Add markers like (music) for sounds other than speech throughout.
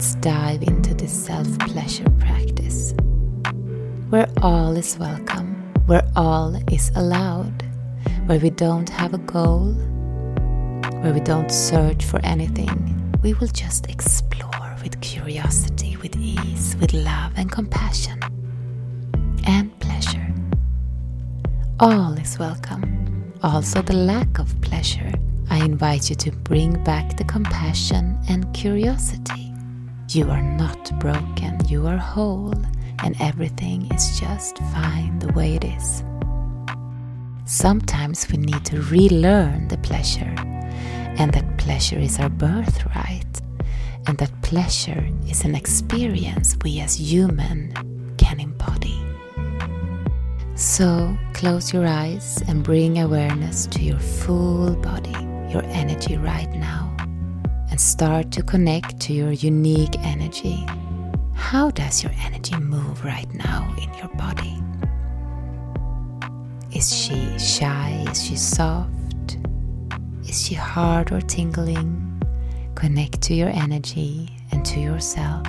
let's dive into this self pleasure practice where all is welcome, where all is allowed, where we don't have a goal, where we don't search for anything. We will just explore with curiosity, with ease, with love and compassion and pleasure. All is welcome, also the lack of pleasure. I invite you to bring back the compassion and curiosity. You are not broken, you are whole, and everything is just fine the way it is. Sometimes we need to relearn the pleasure, and that pleasure is our birthright, and that pleasure is an experience we as human can embody. So close your eyes and bring awareness to your full body, your energy right now, start to connect to your unique energy. How does your energy move right now in your body? Is she shy? Is she soft? Is she hard or tingling? Connect to your energy and to yourself.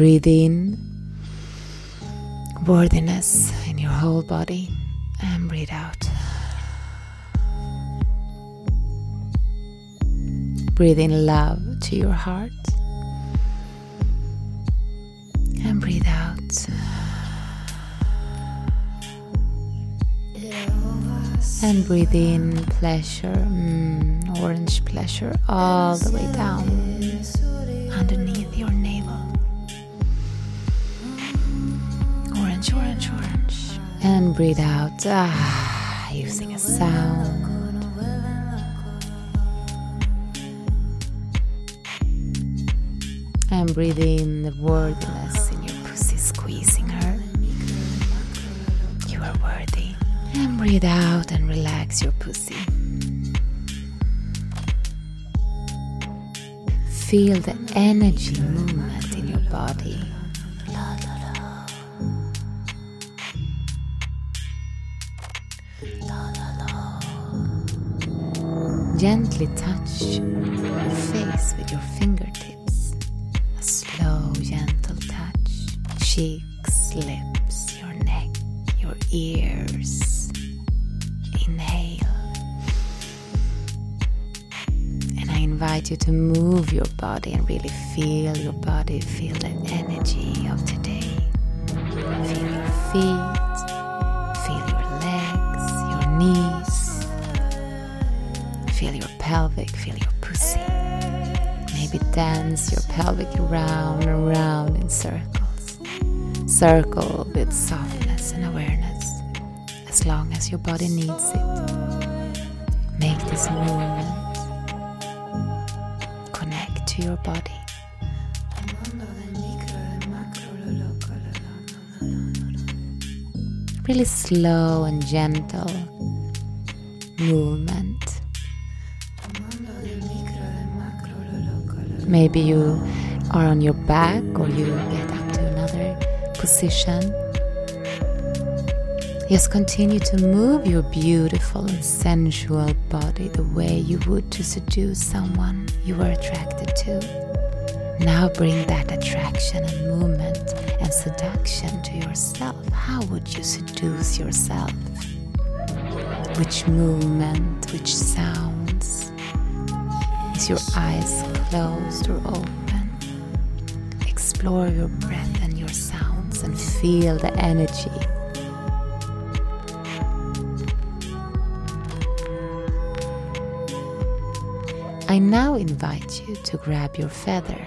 Breathe in worthiness in your whole body and breathe out. Breathe in love to your heart and breathe out. And breathe in pleasure, mm, orange pleasure, all the way down And breathe out ah, using a sound. And breathe in the worthiness in your pussy, squeezing her. You are worthy. And breathe out and relax your pussy. Feel the energy movement in your body. Gently touch your face with your fingertips. A slow, gentle touch. Cheeks, lips, your neck, your ears. Inhale. And I invite you to move your body and really feel your body, feel the energy of today. Feel your feet, feel your legs, your knees. Feel your pelvic, feel your pussy. Maybe dance your pelvic around and around in circles. Circle with softness and awareness as long as your body needs it. Make this movement. Connect to your body. Really slow and gentle movement. Maybe you are on your back or you get up to another position. Just continue to move your beautiful and sensual body the way you would to seduce someone you were attracted to. Now bring that attraction and movement and seduction to yourself. How would you seduce yourself? Which movement, which sounds? Is your eyes closed or open? Explore your breath and your sounds and feel the energy. I now invite you to grab your feather.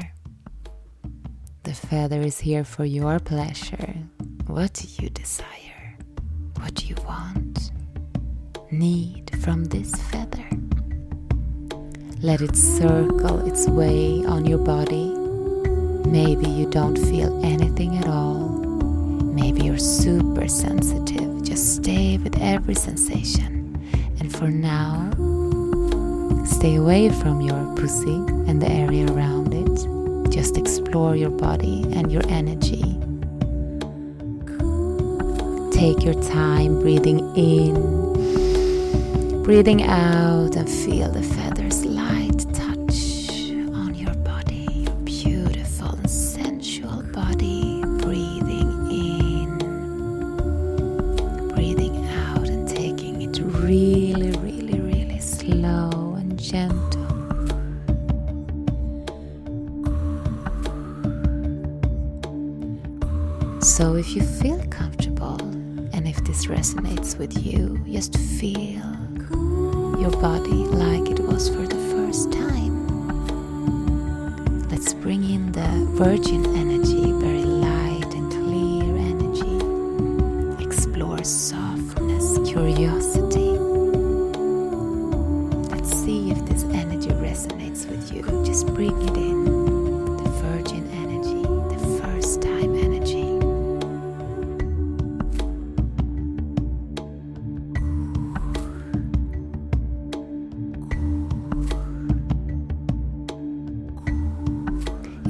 The feather is here for your pleasure. What do you desire? What do you want? Need from this feather? Let it circle its way on your body. Maybe you don't feel anything at all. Maybe you're super sensitive. Just stay with every sensation. And for now, stay away from your pussy and the area around it. just explore your body and your energy. Take your time breathing in, breathing out, and feel the resonates with you, just feel your body like it was for the first time. Let's bring in the virgin energy, very light and clear energy. Explore softness,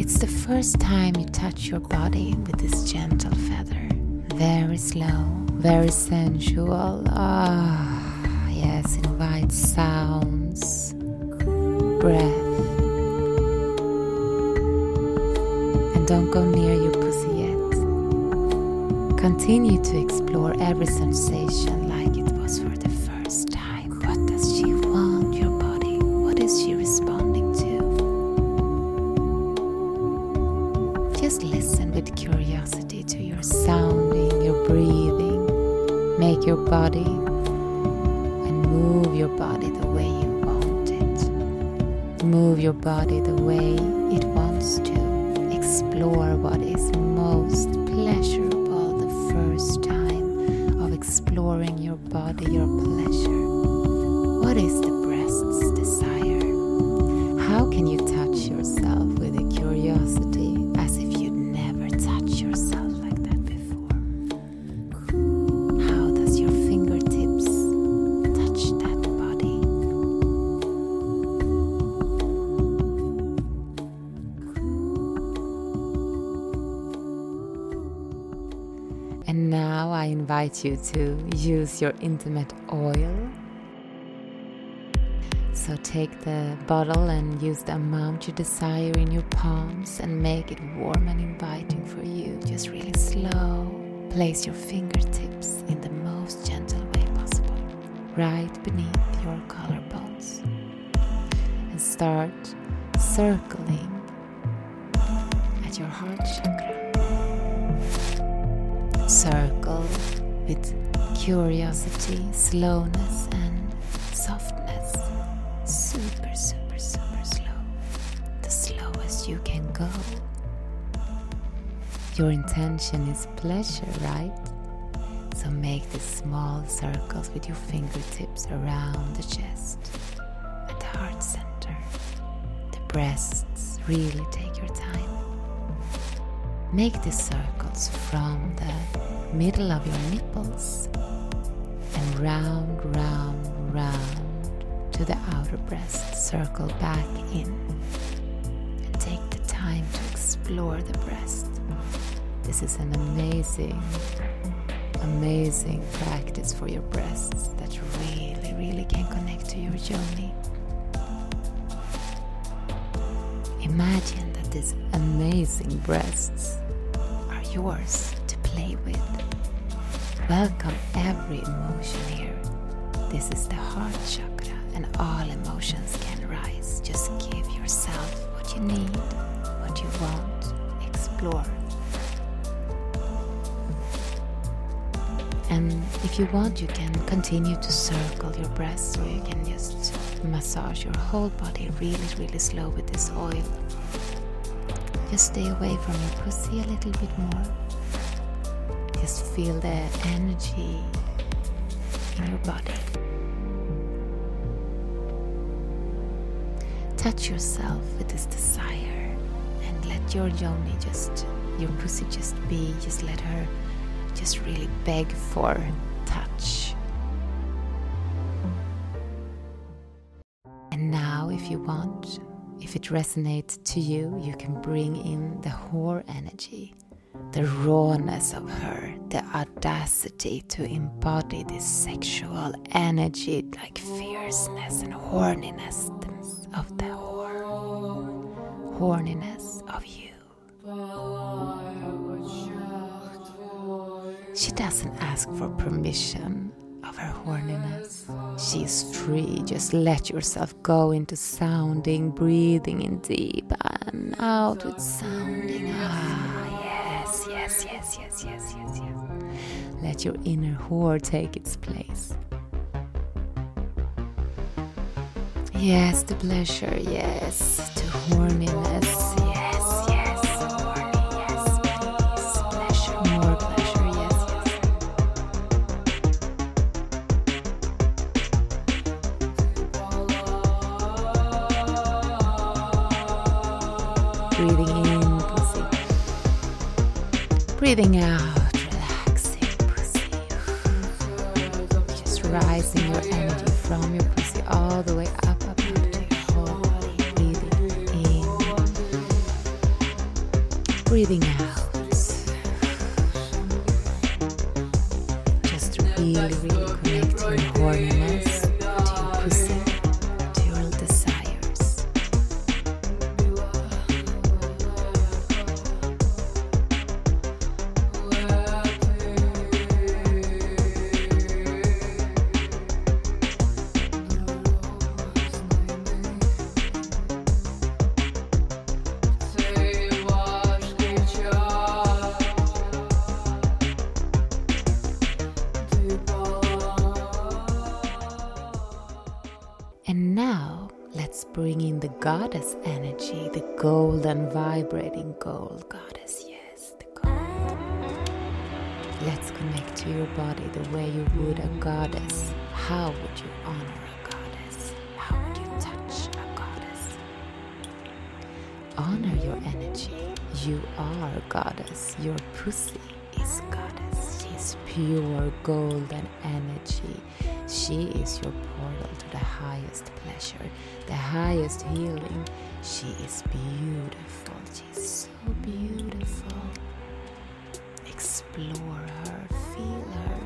It's the first time you touch your body with this gentle feather. Very slow, very sensual. Ah, yes, invite sounds, breath. And don't go near your pussy yet. Continue to explore every sensation like it was for the Just listen with curiosity to your sounding, your breathing. Make your body and move your body the way you want it. Move your body the way it wants to. Explore what is most pleasurable the first time of exploring your body, your pleasure. Invite you to use your intimate oil. So take the bottle and use the amount you desire in your palms and make it warm and inviting for you. Just really slow. Place your fingertips in the most gentle way possible, right beneath your collarbones. And start circling at your heart chakra. Circle with curiosity, slowness, and softness. Super, super, super slow. The slowest you can go. Your intention is pleasure, right? So make these small circles with your fingertips around the chest, at the heart center. The breasts, really take your time. Make the circles from the middle of your nipples and round, round, round to the outer breast. Circle back in and take the time to explore the breast. This is an amazing, amazing practice for your breasts that really, really can connect to your journey. Imagine that these amazing breasts are yours play with. Welcome every emotion here. This is the heart chakra, and all emotions can rise. Just give yourself what you need, what you want. Explore. And if you want, you can continue to circle your breasts, or you can just massage your whole body really, really slow with this oil. Just stay away from your pussy a little bit more. Feel the energy in your body. Touch yourself with this desire and let your yoni just, your pussy just be, just let her just really beg for touch. And now, if you want, If it resonates to you, you can bring in the whore energy, the rawness of her, the audacity to embody this sexual energy like fierceness and horniness of the whore, horniness of you. She doesn't ask for permission of her horniness. She's free. Just let yourself go into sounding, breathing in deep and out with sounding. Ah, yes, yes, yes, yes, yes, yes. Let your inner whore take its place. Yes, the pleasure, yes, to horniness, Breathing out, relaxing, pussy. Just rising your energy from your pussy all the way up, up, up to your whole body. Breathing in, breathing out. Just really, really connect bring in the goddess energy, the golden vibrating gold goddess. Yes, the gold. Let's connect to your body the way you would a goddess. How would you honor a goddess? How would you touch a goddess? Honor your energy. You are goddess. Your pussy is goddess. She's pure golden energy she is your portal to the highest pleasure, the highest healing. She is beautiful. She's so beautiful. Explore her, feel her,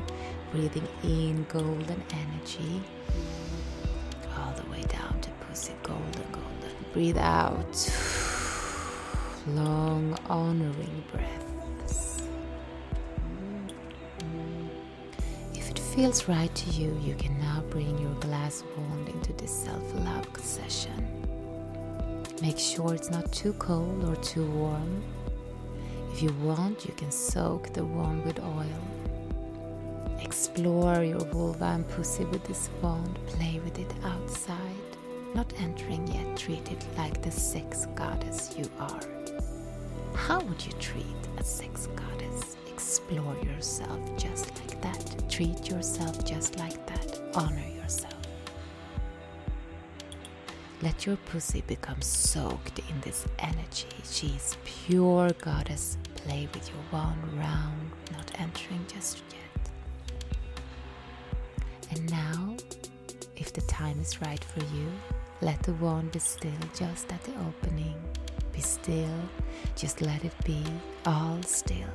breathing in golden energy all the way down to pussy, golden, golden. Breathe out, (sighs) long, honoring breath. Feels right to you, you can now bring your glass wand into this self love session. Make sure it's not too cold or too warm. If you want, you can soak the wand with oil. Explore your vulva and pussy with this wand, play with it outside, not entering yet, treat it like the sex goddess you are. How would you treat a sex goddess? Explore yourself just like that. Treat yourself just like that. Honor yourself. Let your pussy become soaked in this energy. She's pure goddess. Play with your wand round, not entering just yet. And now, if the time is right for you, let the wand be still just at the opening. Be still, just let it be all still.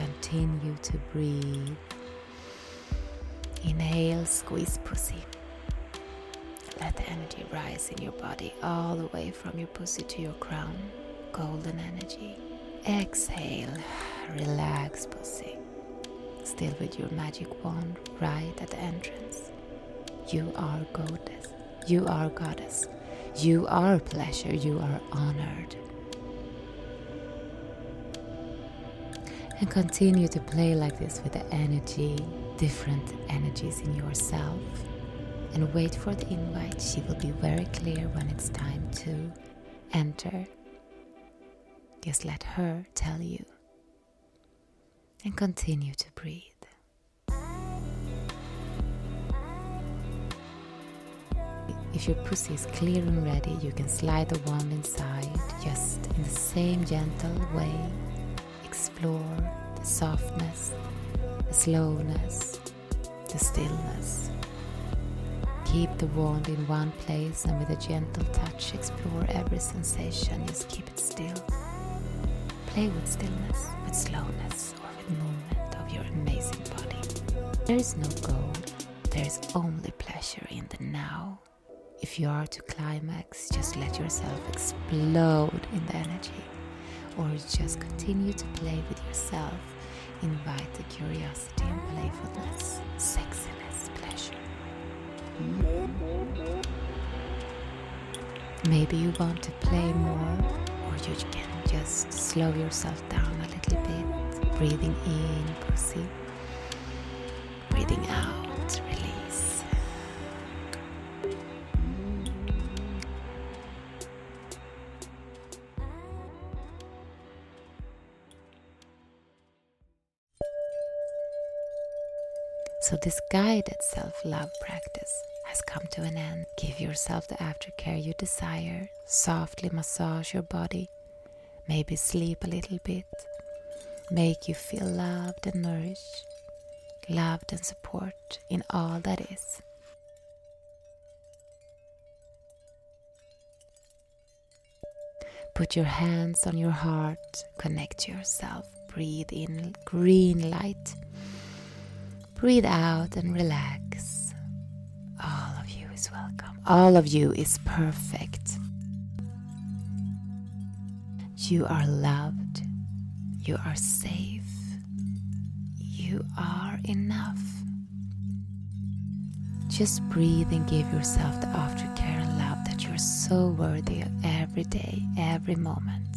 Continue to breathe. Inhale, squeeze pussy. Let the energy rise in your body all the way from your pussy to your crown. Golden energy. Exhale, relax pussy. Still with your magic wand right at the entrance. You are goddess. You are goddess. You are pleasure. You are honored. And continue to play like this with the energy, different energies in yourself. And wait for the invite. She will be very clear when it's time to enter. Just let her tell you. And continue to breathe. If your pussy is clear and ready, you can slide the wand inside just in the same gentle way explore the softness, the slowness, the stillness. Keep the wand in one place and with a gentle touch explore every sensation, just keep it still. Play with stillness, with slowness, or with movement of your amazing body. There is no goal, there is only pleasure in the now. If you are to climax, just let yourself explode in the energy, or just continue to play with yourself. Invite the curiosity and playfulness, sexiness, pleasure. Maybe you want to play more, or you can just slow yourself down a little bit. Breathing in, pussy. Breathing out, So, this guided self love practice has come to an end. Give yourself the aftercare you desire. Softly massage your body. Maybe sleep a little bit. Make you feel loved and nourished, loved and support in all that is. Put your hands on your heart, connect yourself, breathe in green light, breathe out and relax. All of you is welcome, all of you is perfect. You are loved, you are safe, you are enough. Just breathe and give yourself the aftercare and love that you're so worthy of every day, every moment.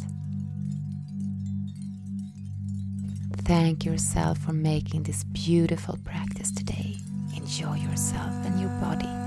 Thank yourself for making this beautiful practice today. Enjoy yourself and your body